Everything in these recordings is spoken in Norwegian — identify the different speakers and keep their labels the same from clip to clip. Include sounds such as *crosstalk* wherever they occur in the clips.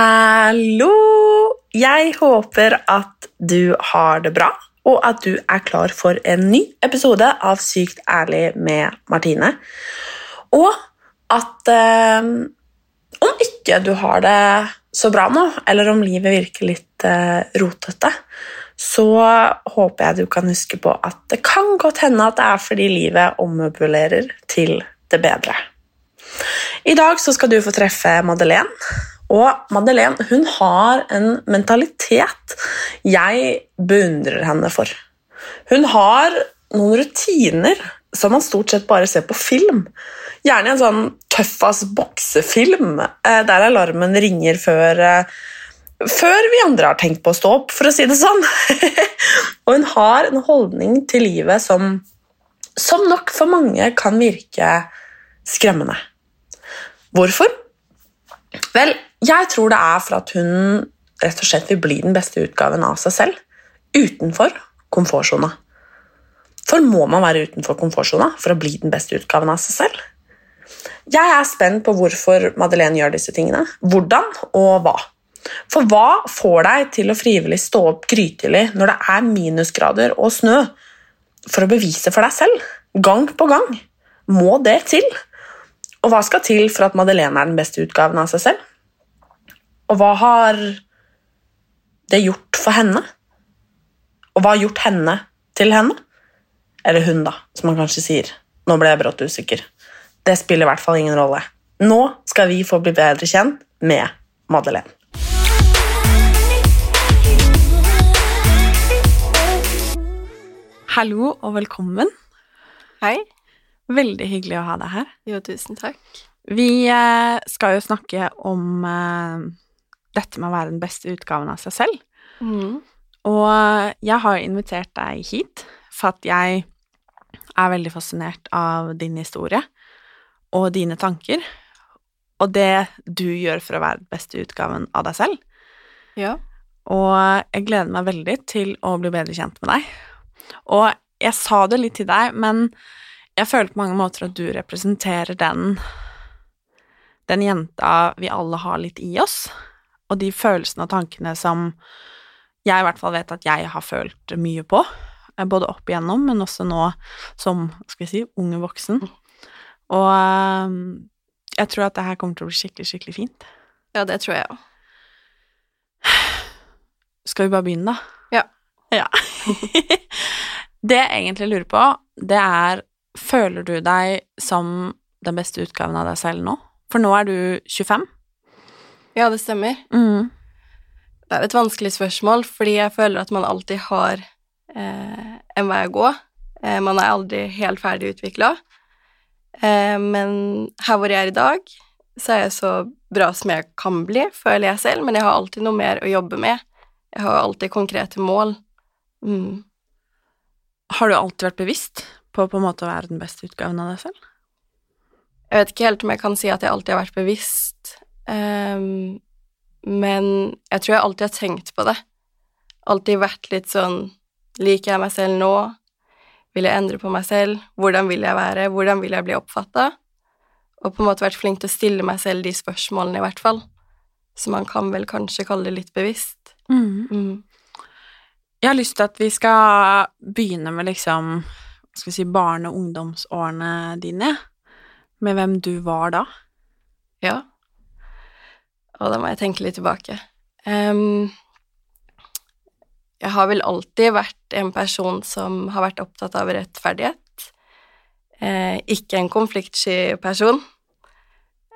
Speaker 1: Hallo! Jeg håper at du har det bra, og at du er klar for en ny episode av Sykt ærlig med Martine. Og at eh, om ikke du har det så bra nå, eller om livet virker litt eh, rotete, så håper jeg du kan huske på at det kan godt hende at det er fordi livet ommøblerer til det bedre. I dag skal du få treffe Madeleine. Og Madeleine hun har en mentalitet jeg beundrer henne for. Hun har noen rutiner som man stort sett bare ser på film. Gjerne en sånn tøffas boksefilm eh, der alarmen ringer før, eh, før vi andre har tenkt på å stå opp, for å si det sånn. *laughs* og hun har en holdning til livet som, som nok for mange kan virke skremmende. Hvorfor? Vel, jeg tror det er for at hun rett og slett vil bli den beste utgaven av seg selv, utenfor komfortsona. For må man være utenfor komfortsona for å bli den beste utgaven av seg selv? Jeg er spent på hvorfor Madeleine gjør disse tingene, hvordan og hva. For hva får deg til å frivillig stå opp grytidlig når det er minusgrader og snø, for å bevise for deg selv, gang på gang? Må det til? Og hva skal til for at Madeleine er den beste utgaven av seg selv? Og hva har det gjort for henne? Og hva har gjort henne til henne? Eller hun, da, som man kanskje sier. Nå ble jeg brått usikker. Det spiller i hvert fall ingen rolle. Nå skal vi få bli bedre kjent med Madeleine.
Speaker 2: Hallo og velkommen.
Speaker 3: Hei.
Speaker 2: Veldig hyggelig å ha deg her.
Speaker 3: Jo, tusen takk.
Speaker 2: Vi eh, skal jo snakke om eh, dette med å være den beste utgaven av seg selv.
Speaker 3: Mm.
Speaker 2: Og jeg har invitert deg hit for at jeg er veldig fascinert av din historie og dine tanker, og det du gjør for å være den beste utgaven av deg selv.
Speaker 3: Ja.
Speaker 2: Og jeg gleder meg veldig til å bli bedre kjent med deg. Og jeg sa det litt til deg, men jeg føler på mange måter at du representerer den den jenta vi alle har litt i oss, og de følelsene og tankene som jeg i hvert fall vet at jeg har følt mye på, eh, både opp igjennom, men også nå som, skal vi si, unge voksen. Og eh, jeg tror at det her kommer til å bli skikkelig, skikkelig fint.
Speaker 3: ja, det tror jeg òg.
Speaker 2: Skal vi bare begynne, da?
Speaker 3: Ja.
Speaker 2: Ja. *laughs* det jeg egentlig lurer på, det er Føler du deg som den beste utgaven av deg selv nå? For nå er du 25.
Speaker 3: Ja, det stemmer.
Speaker 2: Mm.
Speaker 3: Det er et vanskelig spørsmål, fordi jeg føler at man alltid har eh, en vei å gå. Eh, man er aldri helt ferdig utvikla. Eh, men her hvor jeg er i dag, så er jeg så bra som jeg kan bli, føler jeg selv, men jeg har alltid noe mer å jobbe med. Jeg har alltid konkrete mål. Mm.
Speaker 2: Har du alltid vært bevisst på på en måte å være den beste utgaven av deg selv?
Speaker 3: Jeg vet ikke helt om jeg kan si at jeg alltid har vært bevisst, ehm, men jeg tror jeg alltid har tenkt på det. Alltid vært litt sånn Liker jeg meg selv nå? Vil jeg endre på meg selv? Hvordan vil jeg være? Hvordan vil jeg bli oppfatta? Og på en måte vært flink til å stille meg selv de spørsmålene, i hvert fall. Så man kan vel kanskje kalle det litt bevisst.
Speaker 2: Mm.
Speaker 3: Mm.
Speaker 2: Jeg har lyst til at vi skal begynne med liksom hva skal vi si, barne- og ungdomsårene dine. Med hvem du var da.
Speaker 3: Ja. Og da må jeg tenke litt tilbake. Um, jeg har vel alltid vært en person som har vært opptatt av rettferdighet. Eh, ikke en konfliktsky person.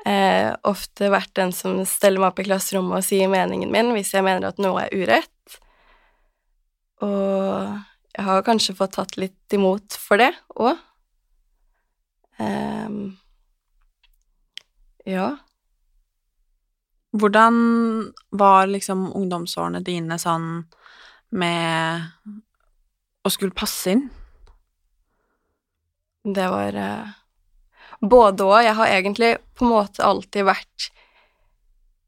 Speaker 3: Eh, ofte vært den som steller meg opp i klasserommet og sier meningen min hvis jeg mener at noe er urett. Og jeg har kanskje fått tatt litt imot for det òg. ja.
Speaker 2: Hvordan var liksom ungdomsårene dine sånn med å skulle passe inn?
Speaker 3: Det var eh, både og. Jeg har egentlig på en måte alltid vært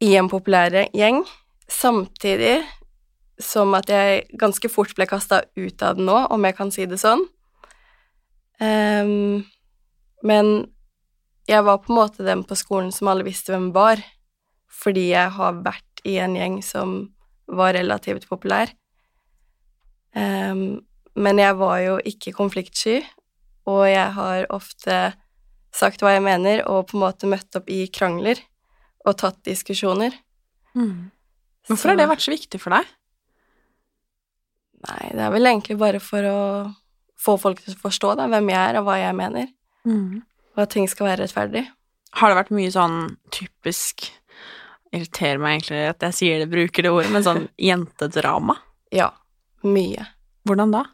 Speaker 3: i en populær gjeng, samtidig som at jeg ganske fort ble kasta ut av den nå, om jeg kan si det sånn. Um, men jeg var på en måte den på skolen som alle visste hvem var, fordi jeg har vært i en gjeng som var relativt populær. Um, men jeg var jo ikke konfliktsky, og jeg har ofte sagt hva jeg mener, og på en måte møtt opp i krangler og tatt diskusjoner.
Speaker 2: Mm. Hvorfor har det vært så viktig for deg?
Speaker 3: Nei, det er vel egentlig bare for å få folk til å forstå da, hvem jeg er, og hva jeg mener,
Speaker 2: Mm.
Speaker 3: og at ting skal være rettferdig.
Speaker 2: Har det vært mye sånn typisk Irriterer meg egentlig at jeg sier det, bruker det ordet, men sånn *laughs* jentedrama?
Speaker 3: Ja, mye.
Speaker 2: Hvordan da?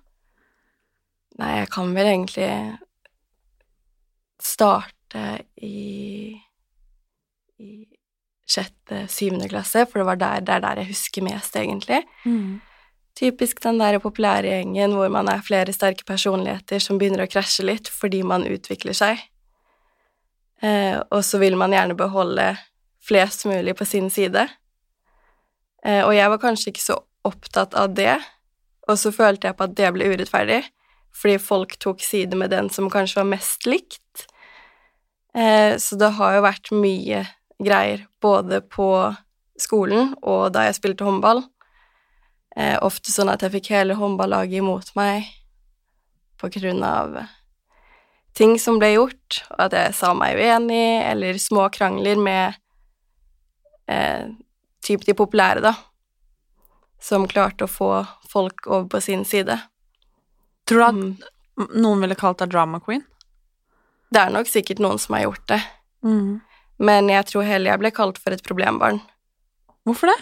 Speaker 3: Nei, jeg kan vel egentlig starte i i sjette, syvende klasse, for det var der, det er der jeg husker mest, egentlig.
Speaker 2: Mm.
Speaker 3: Typisk den der populære gjengen hvor man er flere sterke personligheter som begynner å krasje litt fordi man utvikler seg. Eh, og så vil man gjerne beholde flest mulig på sin side. Eh, og jeg var kanskje ikke så opptatt av det, og så følte jeg på at det ble urettferdig, fordi folk tok side med den som kanskje var mest likt. Eh, så det har jo vært mye greier både på skolen og da jeg spilte håndball. Eh, ofte sånn at jeg fikk hele håndballaget imot meg på grunn av ting som ble gjort, og at jeg sa meg uenig, eller små krangler med eh, typ de populære, da, som klarte å få folk over på sin side.
Speaker 2: Tror du at noen ville kalt deg drama queen?
Speaker 3: Det er nok sikkert noen som har gjort det,
Speaker 2: Mm.
Speaker 3: men jeg tror heller jeg ble kalt for et problembarn.
Speaker 2: Hvorfor det?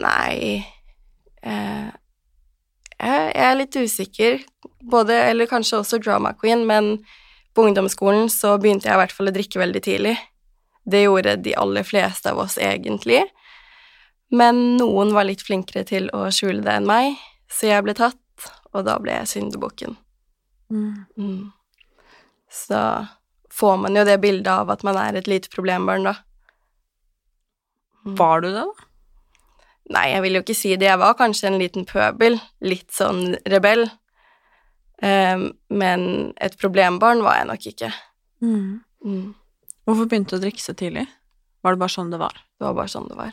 Speaker 3: Nei eh, jeg, jeg er litt usikker. Både, eller kanskje også drama queen, men på ungdomsskolen så begynte jeg i hvert fall å drikke veldig tidlig. Det gjorde de aller fleste av oss egentlig, men noen var litt flinkere til å skjule det enn meg, så jeg ble tatt, og da ble jeg syndebukken.
Speaker 2: Mm.
Speaker 3: Mm. Så får man jo det bildet av at man er et lite problembarn, da.
Speaker 2: Var du det, da?
Speaker 3: Nei, jeg vil jo ikke si det. Jeg var kanskje en liten pøbel, litt sånn rebell. Um, men et problembarn var jeg nok ikke.
Speaker 2: Mm. Hvorfor begynte du å drikke så tidlig? Var det bare sånn det var?
Speaker 3: Det var bare sånn det var.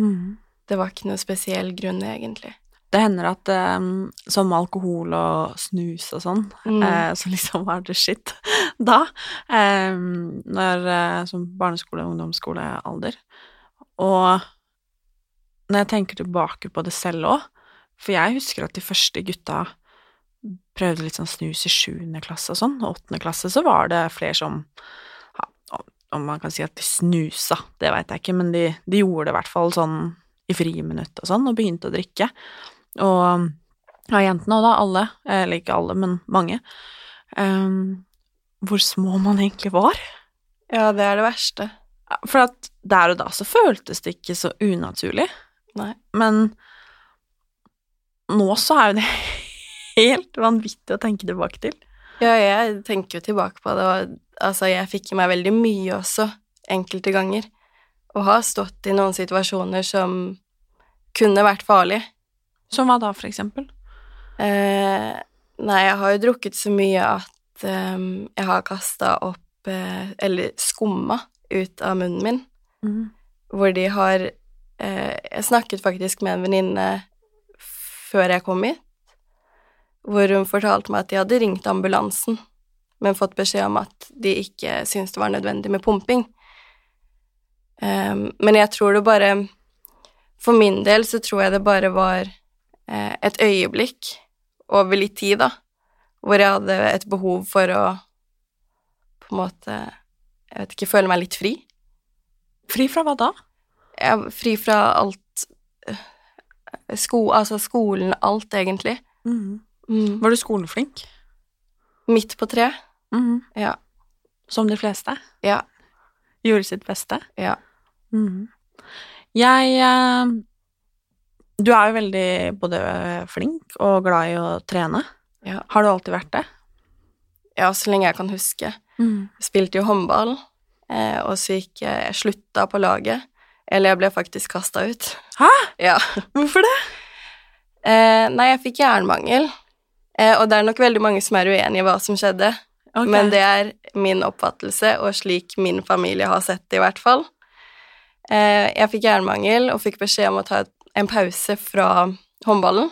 Speaker 2: Mm.
Speaker 3: Det var ikke noe spesiell grunn, egentlig.
Speaker 2: Det hender at um, som alkohol og snus og sånn,
Speaker 3: Mm.
Speaker 2: eh, så liksom var det shit *laughs* da, Eh, når, eh, som barneskole- og ungdomsskolealder. Og når jeg tenker tilbake på det selv òg, for jeg husker at de første gutta prøvde litt sånn snus i sjuende klasse og sånn, og åttende klasse så var det flere som om man kan si at de snusa, det veit jeg ikke, men de, de gjorde det i hvert fall sånn i friminutt og sånn, og begynte å drikke. Og ja, jentene og da, alle, eller ikke alle, men mange, um, hvor små man egentlig var.
Speaker 3: Ja, det er det verste.
Speaker 2: For at der og da så føltes det ikke så unaturlig,
Speaker 3: Nei.
Speaker 2: men nå så er jo det *laughs* helt vanvittig å tenke tilbake til.
Speaker 3: Ja, jeg tenker jo tilbake på det, og altså, jeg fikk i meg veldig mye også, enkelte ganger, og har stått i noen situasjoner som kunne vært farlige.
Speaker 2: Som hva da, for eksempel?
Speaker 3: Eh, nei, jeg har jo drukket så mye at eh, jeg har kasta opp eh, Eller skumma ut av munnen min,
Speaker 2: Mm.
Speaker 3: hvor de har eh, Jeg snakket faktisk med en venninne før jeg kom hit, hvor hun fortalte meg at de hadde ringt ambulansen, men fått beskjed om at de ikke syntes det var nødvendig med pumping. Um, men jeg tror det bare For min del så tror jeg det bare var eh, et øyeblikk over litt tid, da, hvor jeg hadde et behov for å på en måte Jeg vet ikke, føle meg litt fri.
Speaker 2: Fri fra hva da?
Speaker 3: Er fri fra alt eh, sko, Altså skolen, alt, egentlig.
Speaker 2: Mm.
Speaker 3: Mm.
Speaker 2: Var du skoleflink?
Speaker 3: Midt på tre.
Speaker 2: Mhm.
Speaker 3: Ja.
Speaker 2: Som de fleste?
Speaker 3: Ja.
Speaker 2: Gjorde sitt beste?
Speaker 3: Ja.
Speaker 2: Mm. Jeg eh, Du er jo veldig både flink og glad i å trene.
Speaker 3: Ja.
Speaker 2: Har du alltid vært det?
Speaker 3: ja, så lenge jeg kan huske.
Speaker 2: Mm.
Speaker 3: Jeg spilte jo håndball, eh, og så gikk jeg slutta på laget. Eller jeg ble faktisk kasta ut.
Speaker 2: Hæ? *laughs*
Speaker 3: Ja.
Speaker 2: Hvorfor det?
Speaker 3: Eh, nei, jeg fikk jernmangel. Eh, og det er nok veldig mange som er uenig i hva som skjedde,
Speaker 2: Ok.
Speaker 3: men det er min oppfattelse, og slik min familie har sett det, i hvert fall. Eh, jeg fikk jernmangel og fikk beskjed om å ta en pause fra håndballen.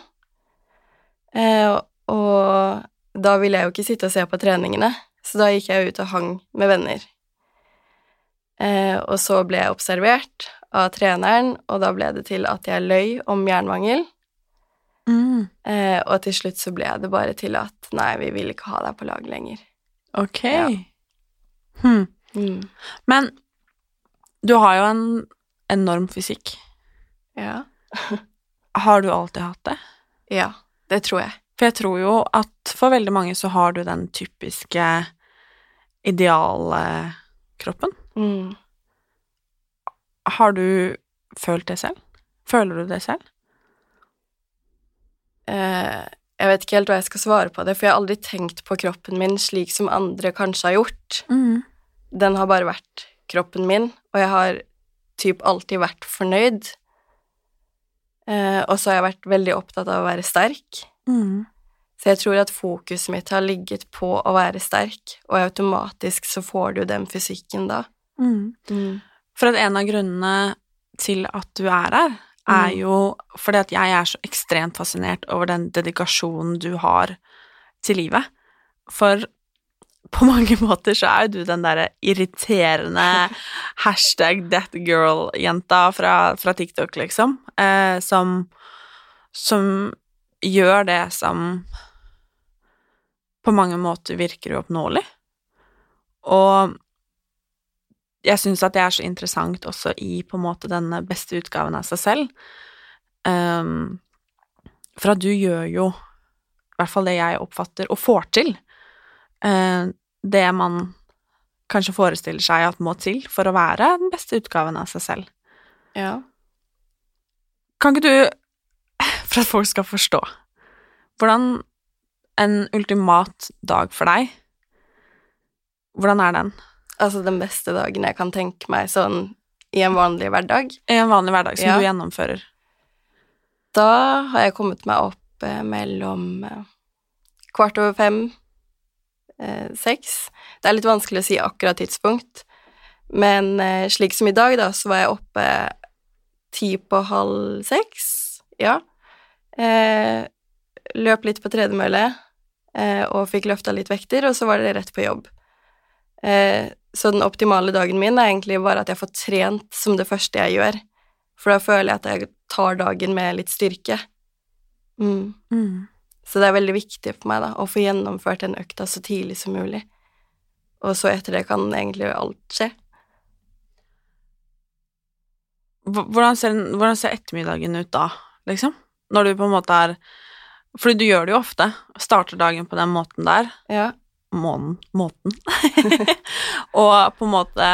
Speaker 3: Eh, og da ville jeg jo ikke sitte og se på treningene, så da gikk jeg ut og hang med venner. Eh, og så ble jeg observert av treneren, og da ble det til at jeg løy om jernmangel.
Speaker 2: Mm.
Speaker 3: Og til slutt så ble det bare til at nei, vi vil ikke ha deg på lag lenger.
Speaker 2: Ok.
Speaker 3: Ja.
Speaker 2: Hmm.
Speaker 3: Mm.
Speaker 2: Men du har jo en enorm fysikk.
Speaker 3: Ja. *laughs*
Speaker 2: Har du alltid hatt det?
Speaker 3: ja, det tror jeg.
Speaker 2: For jeg tror jo at for veldig mange så har du den typiske idealkroppen.
Speaker 3: Mm.
Speaker 2: Har du følt det selv? Føler du det selv?
Speaker 3: Eh, jeg vet ikke helt hva jeg skal svare på det, for jeg har aldri tenkt på kroppen min slik som andre kanskje har gjort.
Speaker 2: Mm.
Speaker 3: Den har bare vært kroppen min, og jeg har typ alltid vært fornøyd. Eh, og så har jeg vært veldig opptatt av å være sterk.
Speaker 2: Mm.
Speaker 3: Så jeg tror at fokuset mitt har ligget på å være sterk, og automatisk så får du den fysikken da.
Speaker 2: Mm. For at en av grunnene til at du er her, er
Speaker 3: Mm.
Speaker 2: jo fordi at jeg er så ekstremt fascinert over den dedikasjonen du har til livet. For på mange *laughs* måter så er jo du den derre irriterende *laughs* hashtag thatgirl-jenta fra, fra TikTok, liksom, eh, som som gjør det som på mange måter virker uoppnåelig. Og jeg syns at det er så interessant også i på en måte denne beste utgaven av seg selv. Um, for at du gjør jo, i hvert fall det jeg oppfatter, og får til, uh, det man kanskje forestiller seg at må til for å være den beste utgaven av seg selv.
Speaker 3: Ja.
Speaker 2: Kan ikke du, *laughs* for at folk skal forstå, hvordan en ultimat dag for deg, hvordan er den?
Speaker 3: Altså den beste dagen jeg kan tenke meg sånn i en vanlig hverdag.
Speaker 2: I en vanlig hverdag som
Speaker 3: Ja.
Speaker 2: du gjennomfører.
Speaker 3: Da har jeg kommet meg opp eh, mellom eh, kvart over fem, eh, seks. Det er litt vanskelig å si akkurat tidspunkt, men eh, slik som i dag, da, så var jeg oppe ti på halv seks, ja. Eh, løp litt på tredemølle eh, og fikk løfta litt vekter, og så var det rett på jobb. Eh, så den optimale dagen min er egentlig bare at jeg får trent som det første jeg gjør, for da føler jeg at jeg tar dagen med litt styrke. Mm.
Speaker 2: Mm.
Speaker 3: Så det er veldig viktig for meg da, å få gjennomført den økta så tidlig som mulig. Og så etter det kan egentlig alt skje.
Speaker 2: Hvordan ser, hvordan ser ettermiddagen ut da, liksom? Når du på en måte er Fordi du gjør det jo ofte. Starter dagen på den måten der.
Speaker 3: Ja.
Speaker 2: Månen Måten. *laughs* og på en måte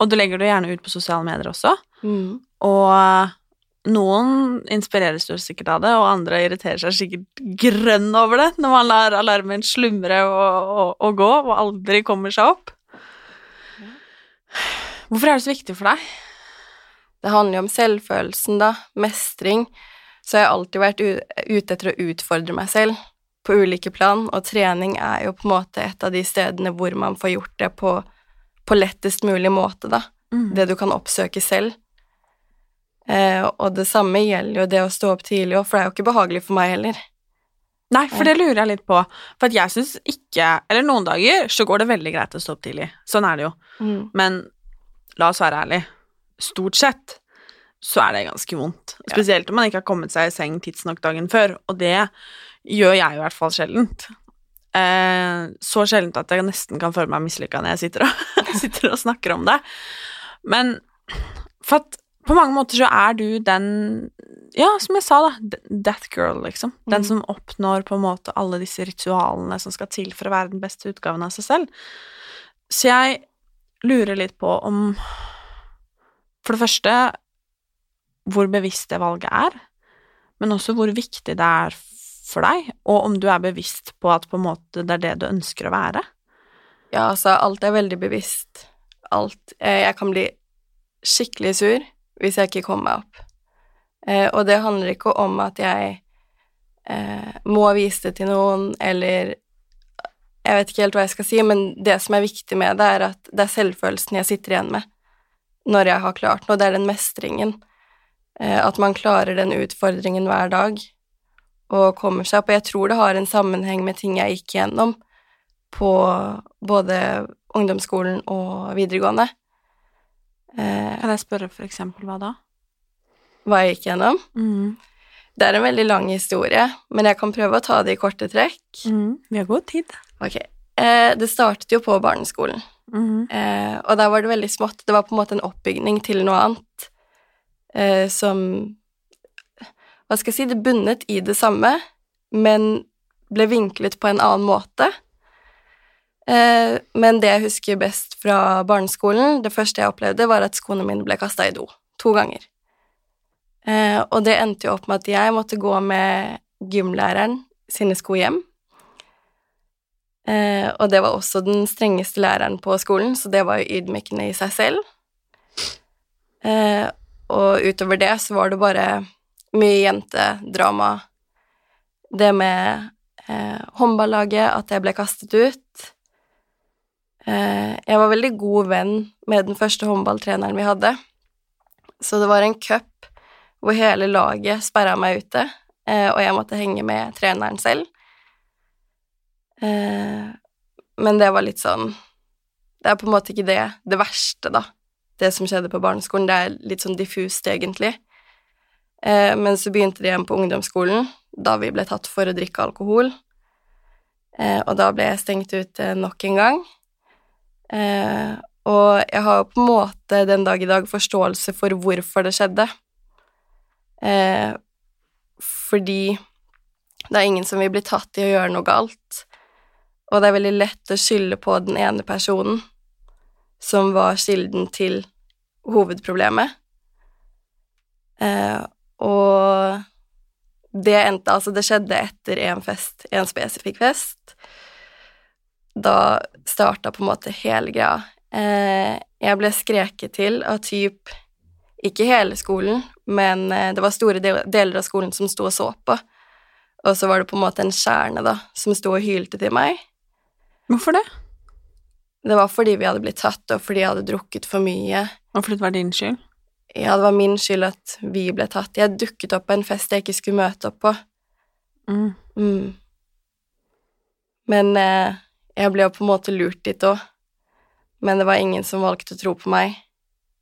Speaker 2: Og du legger det gjerne ut på sosiale medier også.
Speaker 3: Mm.
Speaker 2: Og noen inspireres jo sikkert av det, og andre irriterer seg sikkert grønn over det når man lar alarmen slumre og, og, og gå, og aldri kommer seg opp. Hvorfor er det så viktig for deg?
Speaker 3: Det handler jo om selvfølelsen, da. Mestring. Så jeg har alltid vært ute etter å utfordre meg selv på ulike plan, og trening er jo på en måte et av de stedene hvor man får gjort det på, på lettest mulig måte, da.
Speaker 2: Mm.
Speaker 3: Det du kan oppsøke selv. Eh, og det samme gjelder jo det å stå opp tidlig òg, for det er jo ikke behagelig for meg heller.
Speaker 2: Nei, for det lurer jeg litt på. For at jeg syns ikke Eller noen dager så går det veldig greit å stå opp tidlig. Sånn er det jo.
Speaker 3: Mm.
Speaker 2: Men la oss være ærlig. Stort sett så er det ganske vondt. Spesielt om man ikke har kommet seg i seng tidsnok dagen før, og det gjør jeg i hvert fall sjeldent. Eh, så sjeldent at jeg nesten kan føle meg mislykka når jeg sitter og, *laughs* sitter og snakker om det. Men for at på mange måter så er du den Ja, som jeg sa, da. That girl, liksom. Den
Speaker 3: Mm.
Speaker 2: som oppnår på en måte alle disse ritualene som skal til for å være den beste utgaven av seg selv. Så jeg lurer litt på om For det første hvor bevisst det valget er, men også hvor viktig det er for deg, og om du er bevisst på at på en måte det er det du ønsker å være.
Speaker 3: Ja, altså, alt er veldig bevisst. Alt. Eh, Jeg kan bli skikkelig sur hvis jeg ikke kommer meg opp. Eh, og det handler ikke om at jeg eh, må vise det til noen, eller Jeg vet ikke helt hva jeg skal si, men det som er viktig med det, er at det er selvfølelsen jeg sitter igjen med når jeg har klart noe. Det er den mestringen. At man klarer den utfordringen hver dag og kommer seg opp. Og jeg tror det har en sammenheng med ting jeg gikk gjennom på både ungdomsskolen og videregående. Eh,
Speaker 2: Kan jeg spørre for eksempel hva da?
Speaker 3: hva jeg gikk gjennom.
Speaker 2: Mm.
Speaker 3: Det er en veldig lang historie, men jeg kan prøve å ta det i korte trekk.
Speaker 2: Mm. Vi har god tid.
Speaker 3: Ok. Eh, det startet jo på barneskolen,
Speaker 2: Mm.
Speaker 3: eh, og der var det veldig smått. Det var på en måte en oppbygning til noe annet eh, som Hva skal jeg si? Det bundet i det samme, men ble vinklet på en annen måte. Eh, men det jeg husker best fra barneskolen, det første jeg opplevde, var at skoene mine ble kasta i do. To ganger. Eh, og det endte jo opp med at jeg måtte gå med gymlæreren sine sko hjem. Eh, og det var også den strengeste læreren på skolen, så det var jo ydmykende i seg selv. Eh, og utover det så var det bare mye jentedrama. Det med eh, håndballaget, at jeg ble kastet ut. Eh, jeg var veldig god venn med den første håndballtreneren vi hadde, så det var en cup hvor hele laget sperra meg ute, eh, og jeg måtte henge med treneren selv. Eh, men det var litt sånn Det er på en måte ikke det, det verste, da, det som skjedde på barneskolen. Det er litt sånn diffust, egentlig. Eh, men så begynte det igjen på ungdomsskolen, da vi ble tatt for å drikke alkohol. Eh, og da ble jeg stengt ute nok en gang. Eh, og jeg har jo på en måte den dag i dag forståelse for hvorfor det skjedde. Eh, fordi det er ingen som vil bli tatt i å gjøre noe galt, og det er veldig lett å skylde på den ene personen som var kilden til hovedproblemet. Eh, og det endte Altså, det skjedde etter en fest, en spesifikk fest. Da starta på en måte hele greia. Eh, jeg ble skreket til av typ Ikke hele skolen, men eh, det var store deler av skolen som sto og så på. Og så var det på en måte en kjerne, da, som sto og hylte til meg.
Speaker 2: Hvorfor det?
Speaker 3: Det var fordi vi hadde blitt tatt, og fordi jeg hadde drukket for mye.
Speaker 2: Og fordi det var din skyld?
Speaker 3: Ja, det var min skyld at vi ble tatt. Jeg dukket opp på en fest jeg ikke skulle møte opp på.
Speaker 2: Mm.
Speaker 3: Mm. Men eh, jeg ble jo på en måte lurt dit òg. Men det var ingen som valgte å tro på meg.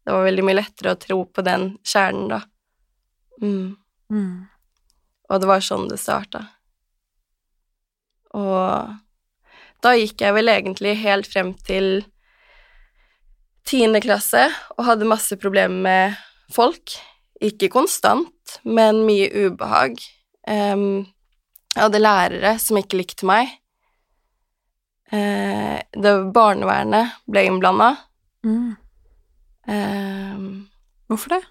Speaker 3: Det var veldig mye lettere å tro på den kjernen, da. Mm.
Speaker 2: Mm.
Speaker 3: Og det var sånn det starta. Og da gikk jeg vel egentlig helt frem til tiende klasse og hadde masse problemer med folk. Ikke konstant, men mye ubehag. Um, jeg hadde lærere som ikke likte meg. Uh, det barnevernet ble innblanda.
Speaker 2: Mm.
Speaker 3: Um,
Speaker 2: Hvorfor det?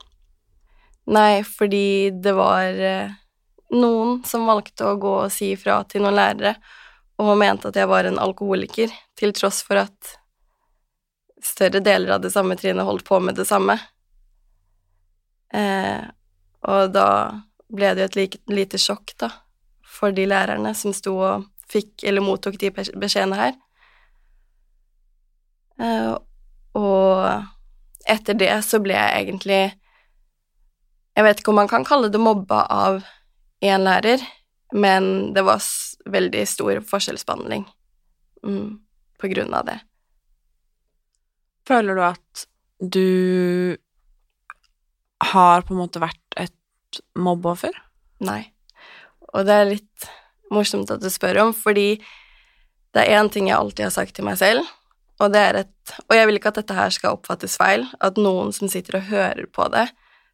Speaker 3: Nei, fordi det var uh, noen som valgte å gå og si ifra til noen lærere, og mente at jeg var en alkoholiker, til tross for at større deler av det samme trinnet holdt på med det samme. Eh, og da ble det jo et like, lite sjokk, da, for de lærerne som sto og fikk eller mottok de beskjedene her. Eh, og etter det så ble jeg egentlig Jeg vet ikke om man kan kalle det mobba av én lærer, men det var veldig stor forskjellsbehandling mm, på grunn av det.
Speaker 2: Føler du at du har på en måte vært et mobbeoffer?
Speaker 3: Nei. Og det er litt morsomt at du spør om, fordi det er én ting jeg alltid har sagt til meg selv, og det er et Og jeg vil ikke at dette her skal oppfattes feil, at noen som sitter og hører på det,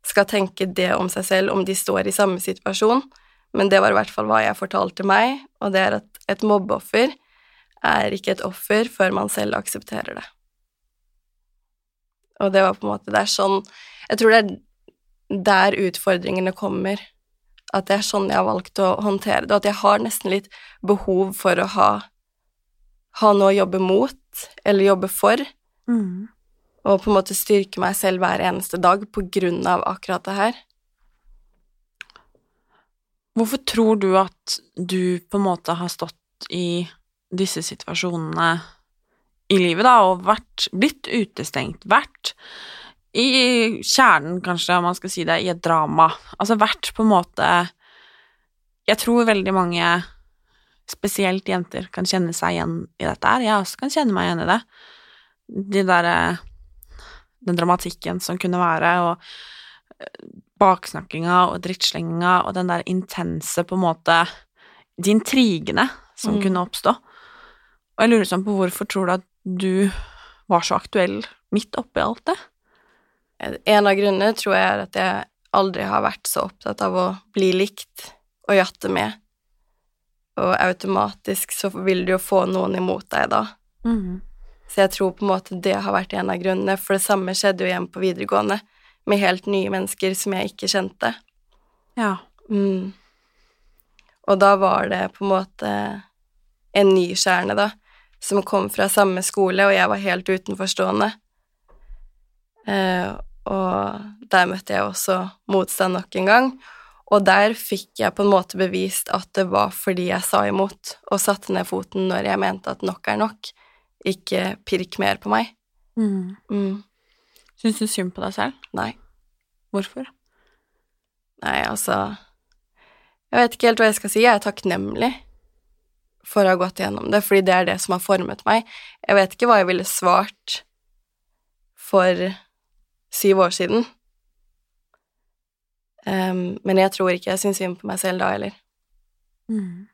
Speaker 3: skal tenke det om seg selv om de står i samme situasjon, men det var i hvert fall hva jeg fortalte meg, og det er at et mobbeoffer er ikke et offer før man selv aksepterer det. Og det var på en måte Det er sånn Jeg tror det er der utfordringene kommer. At det er sånn jeg har valgt å håndtere det, og at jeg har nesten litt behov for å ha, ha noe å jobbe mot, eller jobbe for,
Speaker 2: Mm.
Speaker 3: og på en måte styrke meg selv hver eneste dag på grunn av akkurat det her.
Speaker 2: Hvorfor tror du at du på en måte har stått i disse situasjonene i livet, da, og vært, blitt utestengt, vært i kjernen, kanskje, om man skal si det, i et drama. Altså vært på en måte Jeg tror veldig mange, spesielt jenter, kan kjenne seg igjen i dette her. Jeg også kan kjenne meg igjen i det. De derre Den dramatikken som kunne være, og baksnakkinga og drittslenginga og den der intense, på en måte De intrigene som
Speaker 3: Mm.
Speaker 2: kunne oppstå. Og jeg lurer sånn på hvorfor tror du at du var så aktuell midt oppi alt det?
Speaker 3: En av grunnene tror jeg er at jeg aldri har vært så opptatt av å bli likt og jatte med, og automatisk så vil du jo få noen imot deg da.
Speaker 2: Mm.
Speaker 3: Så jeg tror på en måte det har vært en av grunnene, for det samme skjedde jo igjen på videregående, med helt nye mennesker som jeg ikke kjente.
Speaker 2: Ja.
Speaker 3: Mm. Og da var det på en måte en ny kjerne, da, som kom fra samme skole, og jeg var helt utenforstående. Eh, og der møtte jeg også motstand nok en gang, og der fikk jeg på en måte bevist at det var fordi jeg sa imot og satte ned foten når jeg mente at nok er nok, ikke pirk mer på meg.
Speaker 2: Mm.
Speaker 3: Mm.
Speaker 2: Syns du synd på deg selv?
Speaker 3: Nei.
Speaker 2: Hvorfor?
Speaker 3: Nei, altså Jeg vet ikke helt hva jeg skal si. Jeg er takknemlig for å ha gått gjennom det, fordi det er det som har formet meg. Jeg vet ikke hva jeg ville svart for syv år siden. Um, men jeg tror ikke jeg syns synd på meg selv da heller.
Speaker 2: Mm.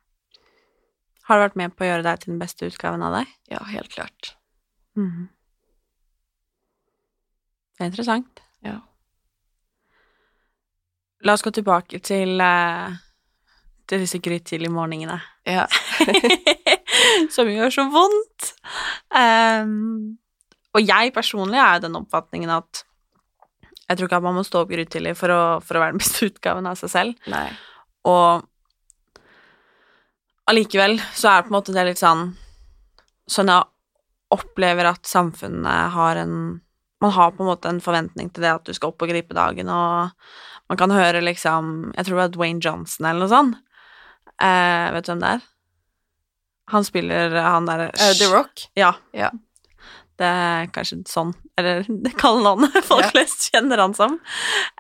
Speaker 2: Har du vært med på å gjøre deg til den beste utgaven av deg?
Speaker 3: Ja, helt klart.
Speaker 2: Mm. Det er interessant.
Speaker 3: Ja.
Speaker 2: La oss gå tilbake til, eh, til disse grytidlige morgenene.
Speaker 3: Ja. *laughs*
Speaker 2: Som gjør så vondt. Um, og jeg personlig er den oppfatningen at jeg tror ikke at man må stå opp grytidlig for å, for å være den beste utgaven av seg selv.
Speaker 3: Nei.
Speaker 2: Og allikevel så er det på en måte det litt sånn Sånn jeg opplever at samfunnet har en Man har på en måte en forventning til det at du skal opp og gripe dagen, og man kan høre liksom Jeg tror det var Dwayne Johnson eller noe sånt. Eh, vet du hvem det er? Han spiller han derre
Speaker 3: uh, The Rock?
Speaker 2: Ja.
Speaker 3: Ja.
Speaker 2: Det er kanskje sånn, eller *laughs* det kallenavnet *laughs* folk
Speaker 3: Ja.
Speaker 2: flest kjenner han som,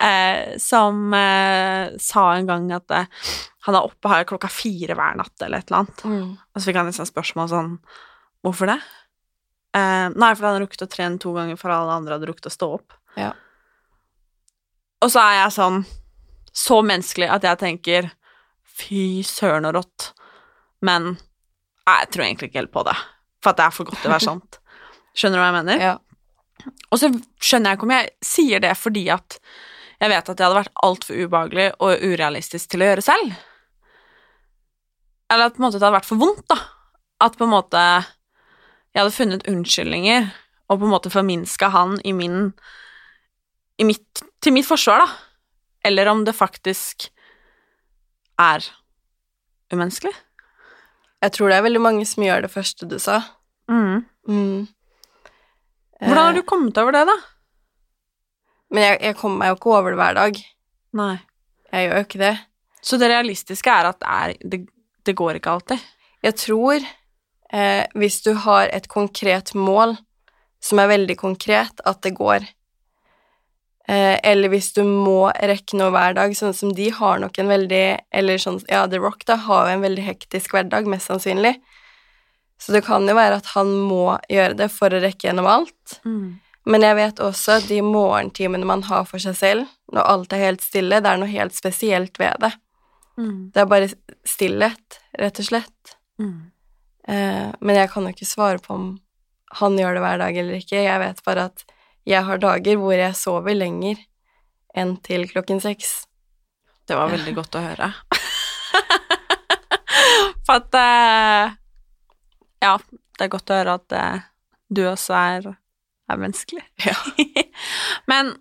Speaker 2: eh, som eh, sa en gang at eh, han er oppe her klokka fire hver natt, eller et eller annet.
Speaker 3: Mm.
Speaker 2: Og så fikk han liksom spørsmål sånn Hvorfor det? Eh, nei, fordi han rukket å trene to ganger for alle andre hadde rukket å stå opp.
Speaker 3: Ja.
Speaker 2: Og så er jeg sånn så menneskelig at jeg tenker fy søren og rått, men jeg tror egentlig ikke helt på det, for at det er for godt til å være *laughs* sant. Skjønner du hva jeg mener?
Speaker 3: Ja.
Speaker 2: Og så skjønner jeg ikke om jeg sier det fordi at jeg vet at det hadde vært altfor ubehagelig og urealistisk til å gjøre selv. Eller at på en måte det hadde vært for vondt, da. At på en måte jeg hadde funnet unnskyldninger og på en måte forminska han i min i mitt, til mitt forsvar, da. Eller om det faktisk er umenneskelig.
Speaker 3: Jeg tror det er veldig mange som gjør det første du sa.
Speaker 2: Mm.
Speaker 3: Mm.
Speaker 2: Hvordan har
Speaker 3: Eh,
Speaker 2: du kommet over det, da?
Speaker 3: Men jeg, jeg kommer meg jo ikke over det hver dag.
Speaker 2: Nei.
Speaker 3: Jeg gjør jo ikke det.
Speaker 2: Så det realistiske er at det, er, det, det går ikke alltid.
Speaker 3: Jeg tror eh, hvis du har et konkret mål som er veldig konkret, at det går. Eh, eller hvis du må rekke noe hver dag, sånn som de har nok en veldig Eller sånn Ja, The Rock da har jo en veldig hektisk hverdag, mest sannsynlig. Så det kan jo være at han må gjøre det for å rekke gjennom alt.
Speaker 2: Mm.
Speaker 3: Men jeg vet også at de morgentimene man har for seg selv, når alt er helt stille, det er noe helt spesielt ved det.
Speaker 2: Mm.
Speaker 3: Det er bare stillhet, rett og slett.
Speaker 2: Mm.
Speaker 3: Eh, men jeg kan jo ikke svare på om han gjør det hver dag eller ikke. Jeg vet bare at jeg har dager hvor jeg sover lenger enn til klokken seks.
Speaker 2: Det var veldig godt å høre. *laughs* For at eh, Ja, det er godt å høre at eh, du også er, er menneskelig.
Speaker 3: Ja. *laughs*
Speaker 2: Men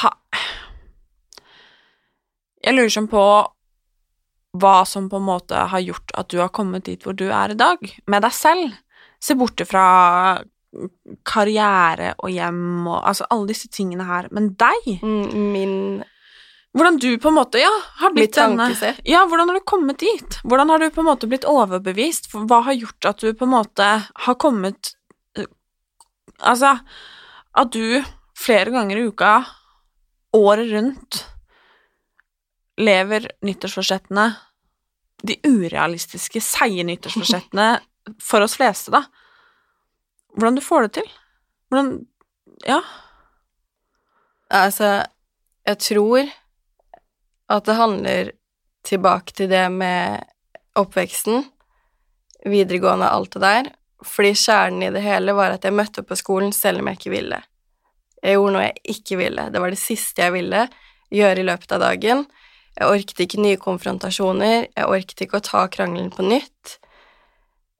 Speaker 2: ha, Jeg lurer sånn på hva som på en måte har gjort at du har kommet dit hvor du er i dag, med deg selv. Se bort fra karriere og hjem og altså alle disse tingene her, men deg.
Speaker 3: Mm, Min
Speaker 2: Hvordan du på en måte, ja, har blitt denne. Ja, hvordan har du kommet dit? Hvordan har du på en måte blitt overbevist? Hva har gjort at du på en måte har kommet eh, Altså, at du flere ganger i uka, året rundt, lever nyttårsforsettene De urealistiske, seige nyttårsforsettene for oss fleste, da. Hvordan du får det til? Hvordan Ja.
Speaker 3: Altså, jeg tror at det handler tilbake til det med oppveksten, videregående, og alt det der. Fordi kjernen i det hele var at jeg møtte opp på skolen selv om jeg ikke ville. Jeg gjorde noe jeg ikke ville. Det var det siste jeg ville gjøre i løpet av dagen. Jeg orket ikke nye konfrontasjoner, jeg orket ikke å ta krangelen på nytt.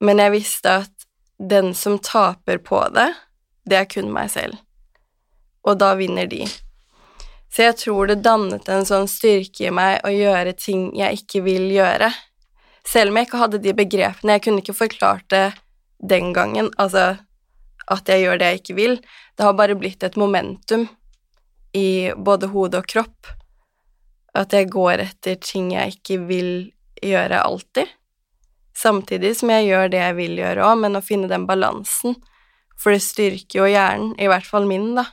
Speaker 3: Men jeg visste at den som taper på det, det er kun meg selv. Og da vinner de. Så jeg tror det dannet en sånn styrke i meg å gjøre ting jeg ikke vil gjøre. Selv om jeg ikke hadde de begrepene, jeg kunne ikke forklart det den gangen, altså at jeg gjør det jeg ikke vil. Det har bare blitt et momentum i både hode og kropp. At jeg går etter ting jeg ikke vil gjøre alltid. Samtidig som jeg gjør det jeg vil gjøre òg, men å finne den balansen. For det styrker jo hjernen, i hvert fall min, da.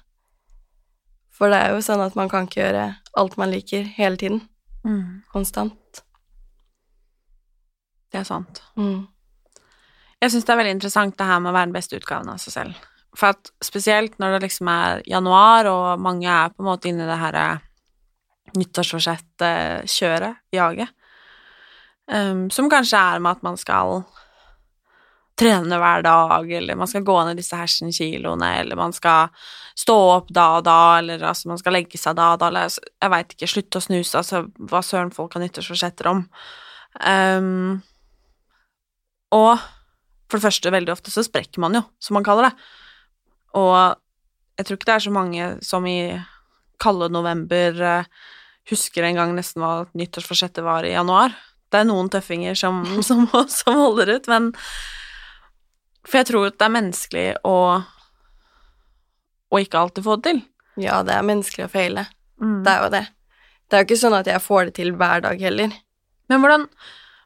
Speaker 3: For det er jo sånn at man kan ikke gjøre alt man liker hele tiden.
Speaker 2: Mm,
Speaker 3: Konstant.
Speaker 2: det er sant.
Speaker 3: Mm.
Speaker 2: Jeg syns det er veldig interessant det her med å være den beste utgaven av seg selv. For at spesielt når det liksom er januar, og mange er på en måte inne i det her eh, nyttårsforsett-kjøret, jaget, um, som kanskje er med at man skal trene hver dag, eller man skal gå ned disse hersen-kiloene, eller man skal stå opp da og da, eller altså man skal legge seg da og da, eller altså, jeg veit ikke, slutte å snuse, altså hva søren folk har nyttårsforsetter om. Um, og for det første, veldig ofte så sprekker man jo, som man kaller det. Og jeg tror ikke det er så mange som i kalde november eh, husker en gang nesten hva nyttårsforsettet var i januar. Det er noen tøffinger som, *laughs* som, som holder ut, men For jeg tror at det er menneskelig å å ikke alltid få det til.
Speaker 3: Ja, det er menneskelig å feile.
Speaker 2: Mm.
Speaker 3: Det er jo det. Det er jo ikke sånn at jeg får det til hver dag heller.
Speaker 2: Men hvordan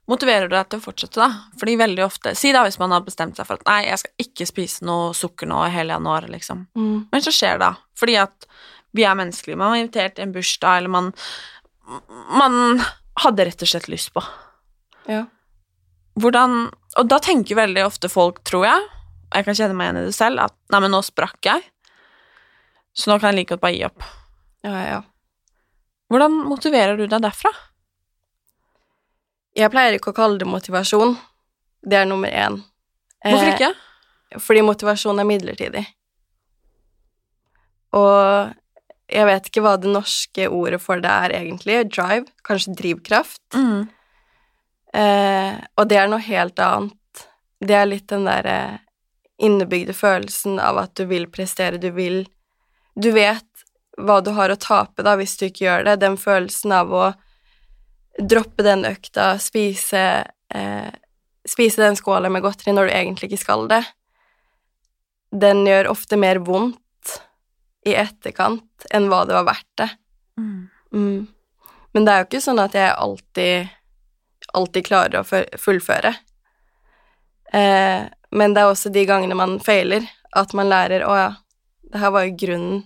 Speaker 2: motiverer du deg til å fortsette, da? Fordi veldig ofte Si da hvis man har bestemt seg for at nei, jeg skal ikke spise noe sukker nå i hele januar, liksom.
Speaker 3: Mm.
Speaker 2: Men så skjer det, da. Fordi at vi er menneskelige. Man er invitert til en bursdag, eller man Man hadde rett og slett lyst på.
Speaker 3: Ja.
Speaker 2: Hvordan Og da tenker veldig ofte folk, tror jeg, og jeg kan kjenne meg igjen i det selv, at nei, men nå sprakk jeg, så nå kan jeg like godt bare gi opp.
Speaker 3: Ja, ja.
Speaker 2: Hvordan motiverer du deg derfra?
Speaker 3: Jeg pleier ikke å kalle det motivasjon. Det er nummer én.
Speaker 2: Hvorfor ikke?
Speaker 3: Eh, fordi motivasjon er midlertidig. Og jeg vet ikke hva det norske ordet for det er egentlig. Drive? Kanskje drivkraft?
Speaker 2: Mm.
Speaker 3: Eh, og det er noe helt annet. Det er litt den derre innebygde følelsen av at du vil prestere, du vil Du vet hva du har å tape da hvis du ikke gjør det. Den følelsen av å droppe den økta, spise eh, Spise den skåla med godteri når du egentlig ikke skal det. Den gjør ofte mer vondt i etterkant enn hva det var verdt det.
Speaker 2: Mm.
Speaker 3: Mm. Men det er jo ikke sånn at jeg alltid, alltid klarer å fullføre. Eh, men det er også de gangene man feiler, at man lærer å ja, det her var jo grunnen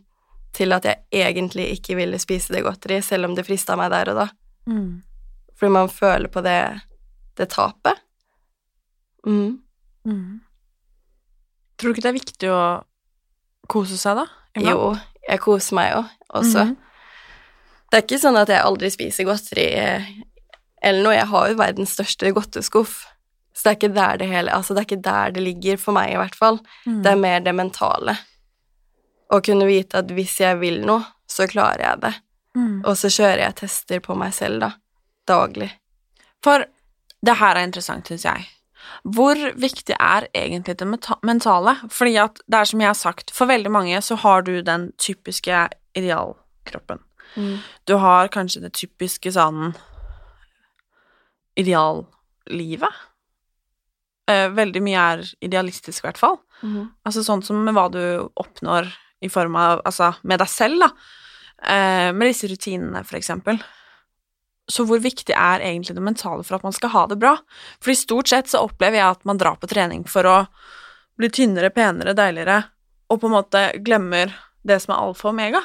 Speaker 3: til at jeg egentlig ikke ville spise det godteriet, selv om det frista meg der og da.
Speaker 2: Mm.
Speaker 3: Fordi man føler på det, det tapet. Mm.
Speaker 2: Mm. Tror du ikke det er viktig å kose seg, da? Iblant?
Speaker 3: Jo, jeg koser meg jo også.
Speaker 2: Mhm.
Speaker 3: Det er ikke sånn at jeg aldri spiser godteri eh, eller noe. Jeg har jo verdens største godteskuff. Så det er ikke der det hele Altså, det er ikke der det ligger, for meg i hvert fall.
Speaker 2: Mm.
Speaker 3: Det er mer det mentale. Å kunne vite at hvis jeg vil noe, så klarer jeg det.
Speaker 2: Mm.
Speaker 3: Og så kjører jeg tester på meg selv, da. Daglig.
Speaker 2: For det her er interessant, syns jeg. Hvor viktig er egentlig det mentale? Fordi at det er som jeg har sagt, for veldig mange så har du den typiske idealkroppen.
Speaker 3: Mm.
Speaker 2: Du har kanskje det typiske sånn ideallivet. Eh, veldig mye er idealistisk, i hvert fall.
Speaker 3: Mm.
Speaker 2: Altså sånn som med hva du oppnår i form av Altså med deg selv, da. Eh, med disse rutinene, for eksempel. Så hvor viktig er egentlig det mentale for at man skal ha det bra? Fordi stort sett så opplever jeg at man drar på trening for å bli tynnere, penere, deiligere, og på en måte glemmer det som er alfa og omega.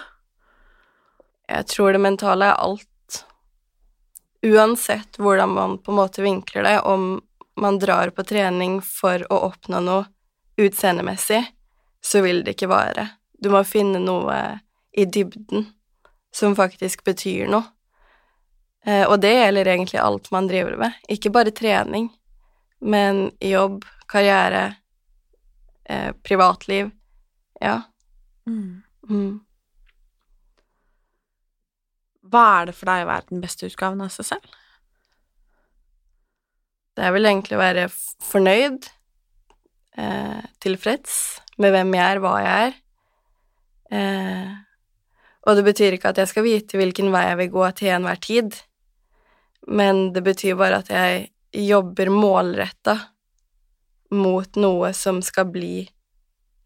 Speaker 3: Jeg tror det mentale er alt. Uansett hvordan man på en måte vinkler det, om man drar på trening for å oppnå noe utseendemessig, så vil det ikke vare. Du må finne noe i dybden som faktisk betyr noe. Eh, og det gjelder egentlig alt man driver med, ikke bare trening, men jobb, karriere, eh, privatliv. Ja. Mm.
Speaker 2: Hva er det for deg å være den beste utgaven av seg selv?
Speaker 3: Det er vel egentlig å være fornøyd, eh, tilfreds med hvem jeg er, hva jeg er. Eh, og det betyr ikke at jeg skal vite hvilken vei jeg vil gå til enhver tid, men det betyr bare at jeg jobber målretta mot noe som skal bli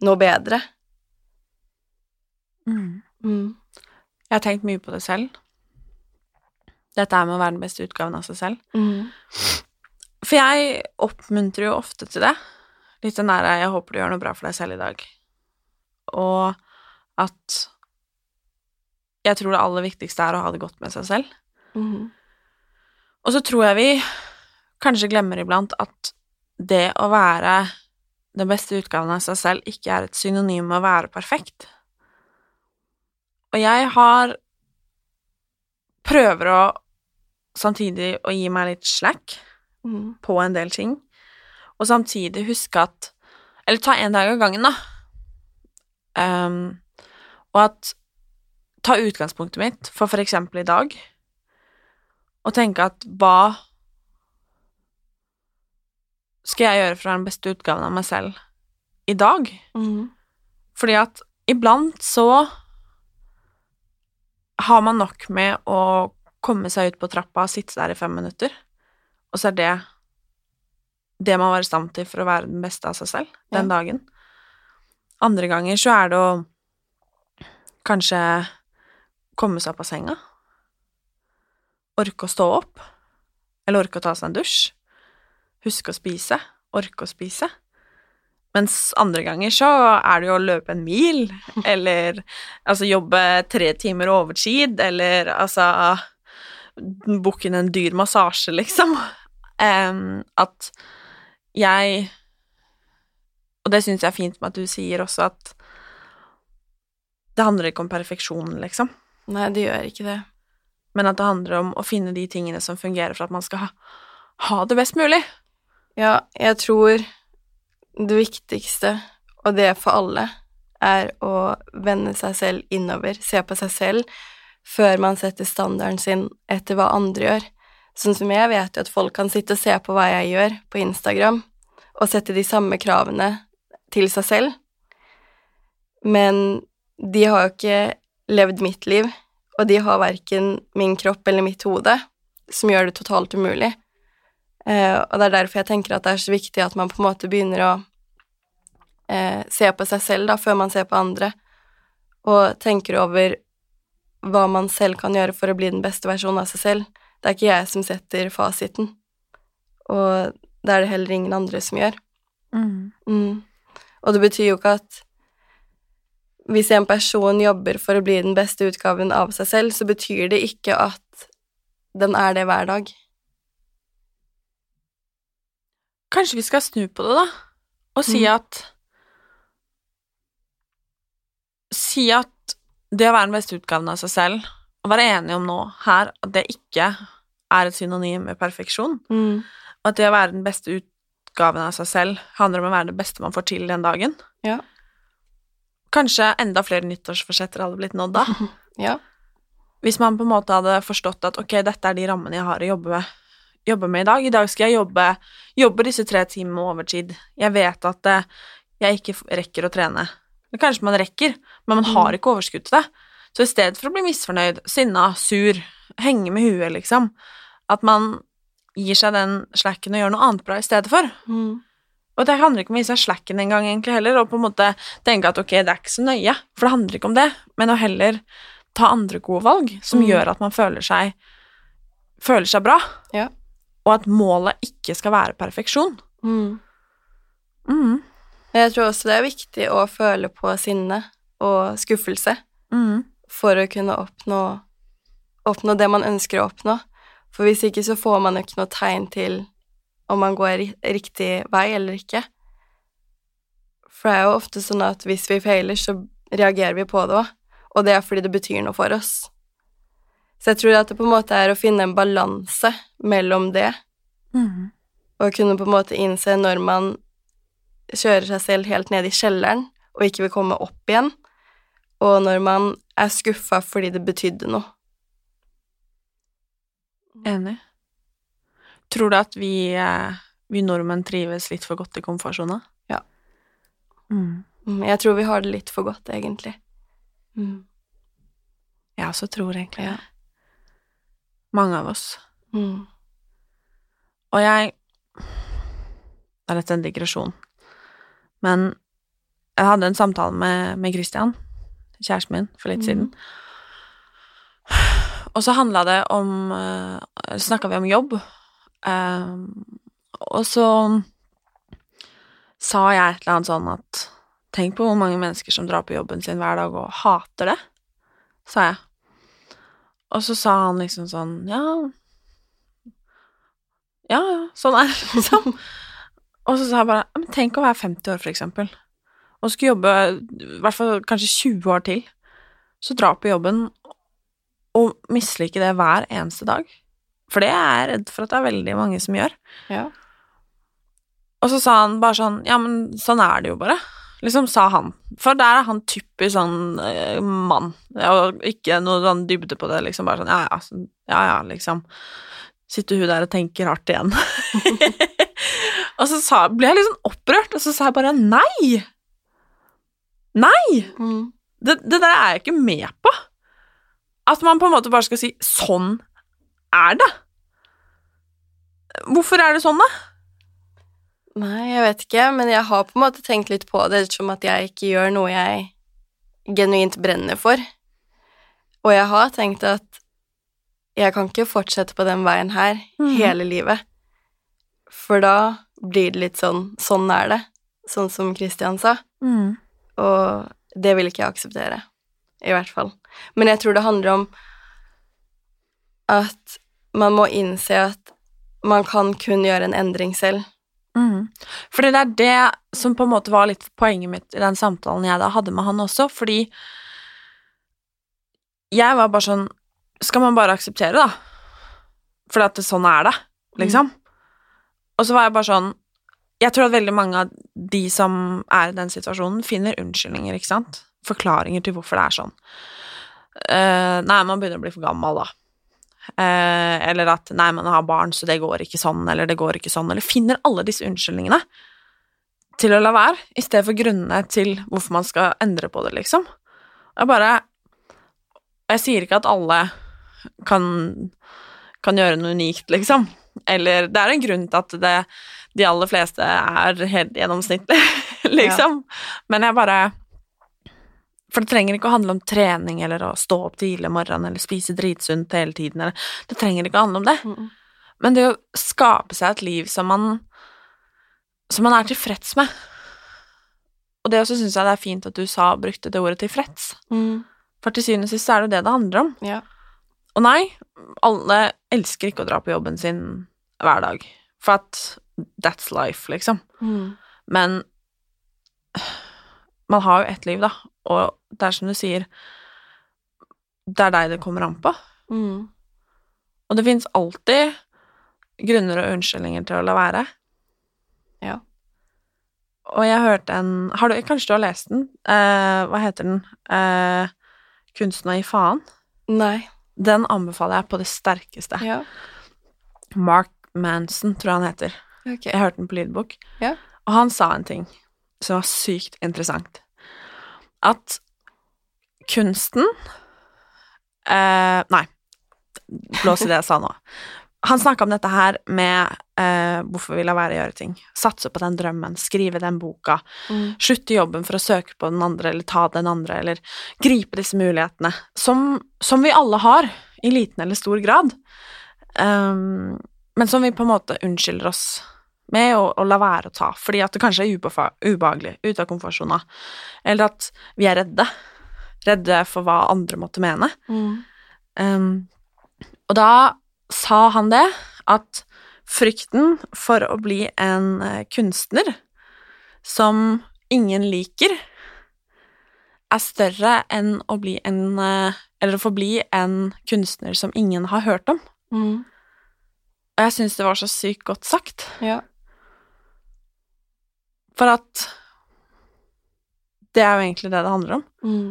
Speaker 3: noe bedre. Mm.
Speaker 2: Jeg har tenkt mye på det selv. Dette er med å være den beste utgaven av seg selv.
Speaker 3: Mm.
Speaker 2: For jeg oppmuntrer jo ofte til det. Litt den derre 'jeg håper du gjør noe bra for deg selv i dag'. Og at jeg tror det aller viktigste er å ha det godt med seg selv.
Speaker 3: Mhm.
Speaker 2: Og så tror jeg vi kanskje glemmer iblant at det å være den beste utgaven av seg selv ikke er et synonym med å være perfekt. Og jeg har prøver å samtidig å gi meg litt slack
Speaker 3: mm.
Speaker 2: på en del ting, og samtidig huske at Eller ta en dag av gangen, da. Um, og at Ta utgangspunktet mitt for for eksempel i dag, og tenke at hva skal jeg gjøre for å være den beste utgaven av meg selv i dag?
Speaker 3: Mm.
Speaker 2: Fordi at iblant så har man nok med å komme seg ut på trappa og sitte der i fem minutter, og så er det det man var i stand til for å være den beste av seg selv den dagen. Andre ganger så er det å kanskje komme seg opp av senga, orke å stå opp, eller orke å ta seg en dusj, huske å spise, orke å spise. Mens andre ganger så er det jo å løpe en mil, *laughs* eller altså jobbe tre timer overtid, eller altså booke inn en dyr massasje, *laughs* liksom. Um, at jeg Og det syns jeg er fint med at du sier også, at det handler ikke om perfeksjon, liksom,
Speaker 3: Nei, det gjør ikke det.
Speaker 2: men at det handler om å finne de tingene som fungerer for at man skal ha, ha det best mulig.
Speaker 3: Ja, jeg tror det viktigste, og det for alle, er å vende seg selv innover, se på seg selv, før man setter standarden sin etter hva andre gjør. Sånn som jeg vet jo at folk kan sitte og se på hva jeg gjør på Instagram, og sette de samme kravene til seg selv, men de har jo ikke levd mitt liv, og de har verken min kropp eller mitt hode, som gjør det totalt umulig. Eh, og det er derfor jeg tenker at det er så viktig at man på en måte begynner å eh, se på seg selv da, før man ser på andre, og tenker over hva man selv kan gjøre for å bli den beste versjonen av seg selv. Det er ikke jeg som setter fasiten, og det er det heller ingen andre som gjør. Mm. Og det betyr jo ikke at hvis en person jobber for å bli den beste utgaven av seg selv, så betyr det ikke at den er det hver dag.
Speaker 2: Kanskje vi skal snu på det, da, og si
Speaker 3: Mm.
Speaker 2: at Si at det å være den beste utgaven av seg selv, og være enige om nå her at det ikke er et synonym med perfeksjon,
Speaker 3: Mm.
Speaker 2: og at det å være den beste utgaven av seg selv handler om å være det beste man får til den dagen.
Speaker 3: Ja.
Speaker 2: Kanskje enda flere nyttårsforsetter hadde blitt nådd da. *laughs*
Speaker 3: Ja.
Speaker 2: Hvis man på en måte hadde forstått at ok, dette er de rammene jeg har å jobbe med, jobbe med i dag. I dag skal jeg jobbe, jobbe disse tre timene overtid. Jeg vet at eh, jeg ikke rekker å trene. Men kanskje man rekker, men man har ikke overskudd til det. Så i stedet for å bli misfornøyd, sinna, sur, henge med huet, liksom, at man gir seg den slacken og gjør noe annet bra i stedet for.
Speaker 3: Mm.
Speaker 2: Og det handler ikke om å gi seg slacken engang, egentlig, heller, og på en måte tenke at ok, det er ikke så nøye, for det handler ikke om det, men å heller ta andre gode valg som
Speaker 3: Mm.
Speaker 2: gjør at man føler seg føler seg bra,
Speaker 3: Ja.
Speaker 2: og at målet ikke skal være perfeksjon.
Speaker 3: Mm.
Speaker 2: Mm.
Speaker 3: Jeg tror også det er viktig å føle på sinne og skuffelse
Speaker 2: Mm.
Speaker 3: for å kunne oppnå, oppnå det man ønsker å oppnå. For hvis ikke så får man jo ikke noe tegn til om man går riktig vei eller ikke. For det er jo ofte sånn at hvis vi feiler, så reagerer vi på det òg, og det er fordi det betyr noe for oss. Så jeg tror at det på en måte er å finne en balanse mellom det
Speaker 2: Mm.
Speaker 3: og kunne på en måte innse når man kjører seg selv helt ned i kjelleren og ikke vil komme opp igjen, og når man er skuffa fordi det betydde noe.
Speaker 2: Enig. Tror du at vi, eh, vi nordmenn trives litt for godt i komfortsona?
Speaker 3: Ja.
Speaker 2: Mm.
Speaker 3: Mm, Jeg tror vi har det litt for godt, egentlig. Mm.
Speaker 2: Jeg også tror egentlig det. Mange av oss.
Speaker 3: Mm.
Speaker 2: Og jeg Det er dette en digresjon. Men jeg hadde en samtale med, med Christian, kjæresten min, for litt
Speaker 3: mm.
Speaker 2: siden. Og så handla det om uh, Snakka vi om jobb. Eh, og så sa jeg et eller annet sånn at Tenk på hvor mange mennesker som drar på jobben sin hver dag og hater det, sa jeg. Og så sa han liksom sånn ja, ja, sånn er det, *laughs* liksom. og så sa jeg bare Men tenk å være 50 år, for eksempel, og skulle jobbe i hvert fall kanskje 20 år til. Så dra på jobben og mislike det hver eneste dag. For det er jeg redd for at det er veldig mange som gjør.
Speaker 3: Ja.
Speaker 2: Og så sa han bare sånn Ja, men sånn er det jo bare. Liksom, sa han. For der er han typisk sånn eh, mann. Og ikke noe sånn dybde på det, liksom. Bare sånn ja, ja, så, ja, ja, liksom. Sitter hun der og tenker hardt igjen. *laughs* og så sa, ble jeg sånn opprørt, og så sa jeg bare nei! Nei!
Speaker 3: Mm.
Speaker 2: Det, det der er jeg ikke med på. At man på en måte bare skal si 'sånn er det'. Hvorfor er det sånn, da?
Speaker 3: Nei, jeg vet ikke, men jeg har på en måte tenkt litt på det, ettersom at jeg ikke gjør noe jeg genuint brenner for. Og jeg har tenkt at jeg kan ikke fortsette på den veien her
Speaker 2: mm.
Speaker 3: hele livet. For da blir det litt sånn Sånn er det. Sånn som Christian sa.
Speaker 2: Mm.
Speaker 3: Og det vil ikke jeg akseptere. I hvert fall. Men jeg tror det handler om at man må innse at man kan kun gjøre en endring selv.
Speaker 2: Mm. Fordi det er det som på en måte var litt poenget mitt i den samtalen jeg da hadde med han også, fordi jeg var bare sånn Skal man bare akseptere, da? Fordi at det, sånn er det, liksom. Og så var jeg bare sånn Jeg tror at veldig mange av de som er i den situasjonen, finner unnskyldninger, ikke sant? Forklaringer til hvorfor det er sånn. Uh, nei, man begynner å bli for gammel, da. Eh, eller at nei, men jeg har barn, så det går ikke sånn, eller det går ikke sånn, eller finner alle disse unnskyldningene til å la være, i stedet for grunnene til hvorfor man skal endre på det, liksom. Jeg bare Jeg sier ikke at alle kan, kan gjøre noe unikt, liksom. Eller Det er en grunn til at det, de aller fleste er helt gjennomsnittlig, *laughs* liksom. Men jeg bare For det trenger ikke å handle om trening eller å stå opp tidlig om morgenen eller spise dritsunt hele tiden, eller Det trenger ikke å handle om det. Men det å skape seg et liv som man som man er tilfreds med, og det også syns jeg det er fint at du sa, brukte det ordet tilfreds.
Speaker 3: Mm.
Speaker 2: For til syvende og sist er det jo det det handler om.
Speaker 3: Ja.
Speaker 2: Og nei, alle elsker ikke å dra på jobben sin hver dag. For at that's life, liksom.
Speaker 3: Mm.
Speaker 2: Men man har jo ett liv, da, og det er som du sier Det er deg det kommer an på.
Speaker 3: Mm.
Speaker 2: Og det fins alltid grunner og unnskyldninger til å la være.
Speaker 3: Ja.
Speaker 2: Og jeg hørte en har du, Kanskje du har lest den? Eh, hva heter den? Eh, 'Kunsten å gi faen'?
Speaker 3: Nei.
Speaker 2: Den anbefaler jeg på det sterkeste.
Speaker 3: Ja.
Speaker 2: Mark Manson, tror jeg han heter.
Speaker 3: Okay.
Speaker 2: Jeg hørte den på lydbok.
Speaker 3: Ja.
Speaker 2: Og han sa en ting som var sykt interessant. At kunsten eh, Nei, blås i det jeg sa nå. Han snakka om dette her med eh, hvorfor vi lar være å gjøre ting. Satse på den drømmen, skrive den boka.
Speaker 3: Mm.
Speaker 2: Slutte jobben for å søke på den andre, eller ta den andre, eller gripe disse mulighetene. Som, som vi alle har, i liten eller stor grad. Um, men som vi på en måte unnskylder oss med å, å la være å ta, fordi at det kanskje er ubehagelig, ute av komfortsona, eller at vi er redde. Redde for hva andre måtte mene.
Speaker 3: Mm.
Speaker 2: Um, og da sa han det, at frykten for å bli en eh, kunstner som ingen liker, er større enn å bli en eh, Eller å få bli en kunstner som ingen har hørt om.
Speaker 3: Mm.
Speaker 2: Og jeg syns det var så sykt godt sagt.
Speaker 3: Ja.
Speaker 2: For at det er jo egentlig det det handler om.
Speaker 3: Mm.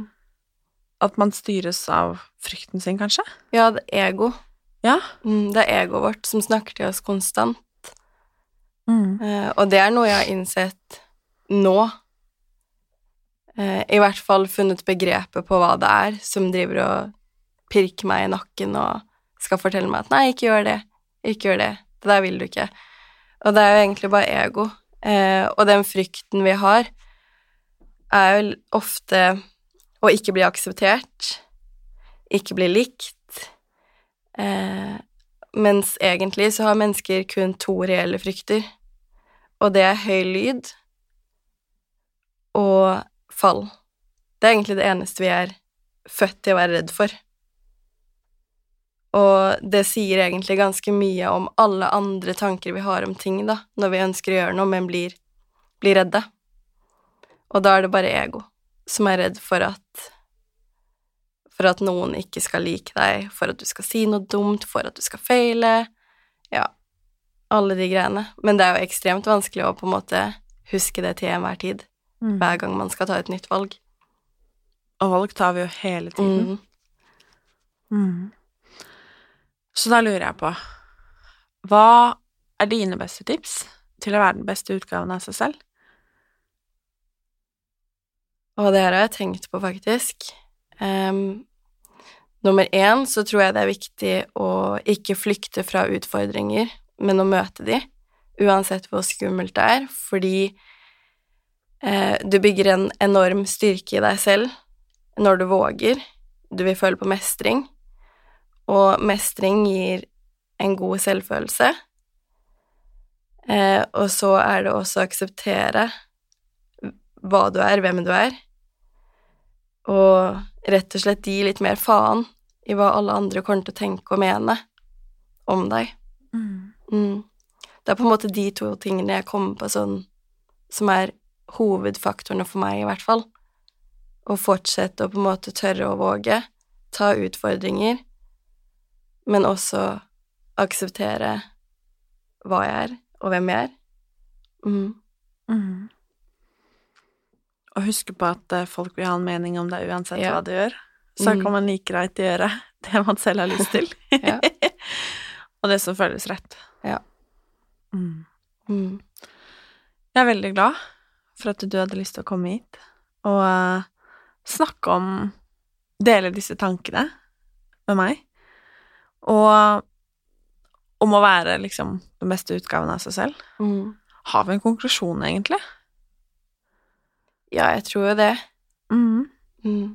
Speaker 2: At man styres av frykten sin, kanskje.
Speaker 3: Ja, det er ego.
Speaker 2: Ja.
Speaker 3: Mm, det er egoet vårt som snakker til oss konstant.
Speaker 2: Mm.
Speaker 3: Eh, og det er noe jeg har innsett nå. Eh, I hvert fall funnet begrepet på hva det er som driver og pirker meg i nakken og skal fortelle meg at 'nei, ikke gjør det', 'ikke gjør det', 'det der vil du ikke'. Og det er jo egentlig bare ego. Eh, og den frykten vi har, er jo ofte å ikke bli akseptert, ikke bli likt, Eh, mens egentlig så har mennesker kun to reelle frykter, og det er høy lyd og fall. Det er egentlig det eneste vi er født til å være redd for. Og det sier egentlig ganske mye om alle andre tanker vi har om ting, da, når vi ønsker å gjøre noe, men blir, blir redde. Og da er det bare ego som er redd for at for at noen ikke skal like deg, for at du skal si noe dumt, for at du skal feile Ja, alle de greiene. Men det er jo ekstremt vanskelig å på en måte huske det til enhver tid,
Speaker 2: Mm.
Speaker 3: hver gang man skal ta et nytt valg.
Speaker 2: Og valg tar vi jo hele tiden.
Speaker 3: Mm.
Speaker 2: Mm. Så da lurer jeg på Hva er dine beste tips til å være den beste utgaven av seg selv?
Speaker 3: Og det her har jeg tenkt på, faktisk. Um, nummer én så tror jeg det er viktig å ikke flykte fra utfordringer, men å møte de, uansett hvor skummelt det er, fordi uh, du bygger en enorm styrke i deg selv når du våger. Du vil føle på mestring, og mestring gir en god selvfølelse. Eh, og så er det også å akseptere hva du er, hvem du er, og rett og slett gi litt mer faen i hva alle andre kommer til å tenke og mene om deg. Mm. Det er på en måte de to tingene jeg kommer på sånn som er hovedfaktorene for meg, i hvert fall. Å fortsette å på en måte tørre å våge, ta utfordringer, men også akseptere hva jeg er, og hvem jeg er. Mm.
Speaker 2: Mm. Og huske på at eh, folk vil ha en mening om deg uansett
Speaker 3: Ja.
Speaker 2: hva du gjør. Så
Speaker 3: Mm.
Speaker 2: kan man like greit gjøre *laughs* det man selv har lyst til. *laughs* Og det som føles rett.
Speaker 3: Ja.
Speaker 2: Mm.
Speaker 3: Mm.
Speaker 2: Jeg er veldig glad for at du hadde lyst til å komme hit og eh, snakke om Dele disse tankene med meg. Og om å være liksom den beste utgaven av seg selv.
Speaker 3: Mm.
Speaker 2: Har vi en konklusjon, egentlig?
Speaker 3: Ja, jeg tror jo det.
Speaker 2: Mm.
Speaker 3: Mm.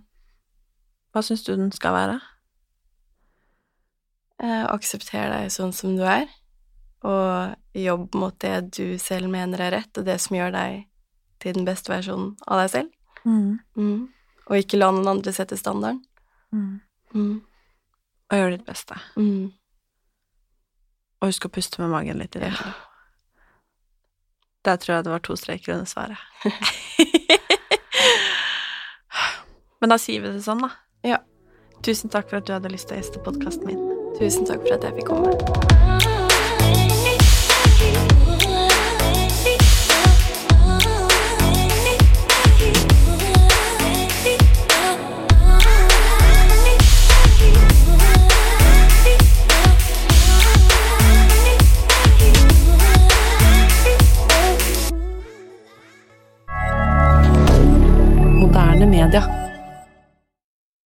Speaker 2: Hva syns du den skal være?
Speaker 3: Eh, aksepter deg sånn som du er, og jobb mot det du selv mener er rett, og det som gjør deg til den beste versjonen av deg selv.
Speaker 2: Mm.
Speaker 3: Mm. Og ikke la noen andre sette standarden.
Speaker 2: Mm. Og gjør ditt beste.
Speaker 3: Mm.
Speaker 2: Og husk å puste med magen litt i det. Der tror jeg det var to streker under svaret. *laughs* Men da sier vi det sånn, da.
Speaker 3: Ja.
Speaker 2: Tusen takk for at du hadde lyst til å gjeste podkasten min.
Speaker 3: Tusen takk for at jeg fikk komme.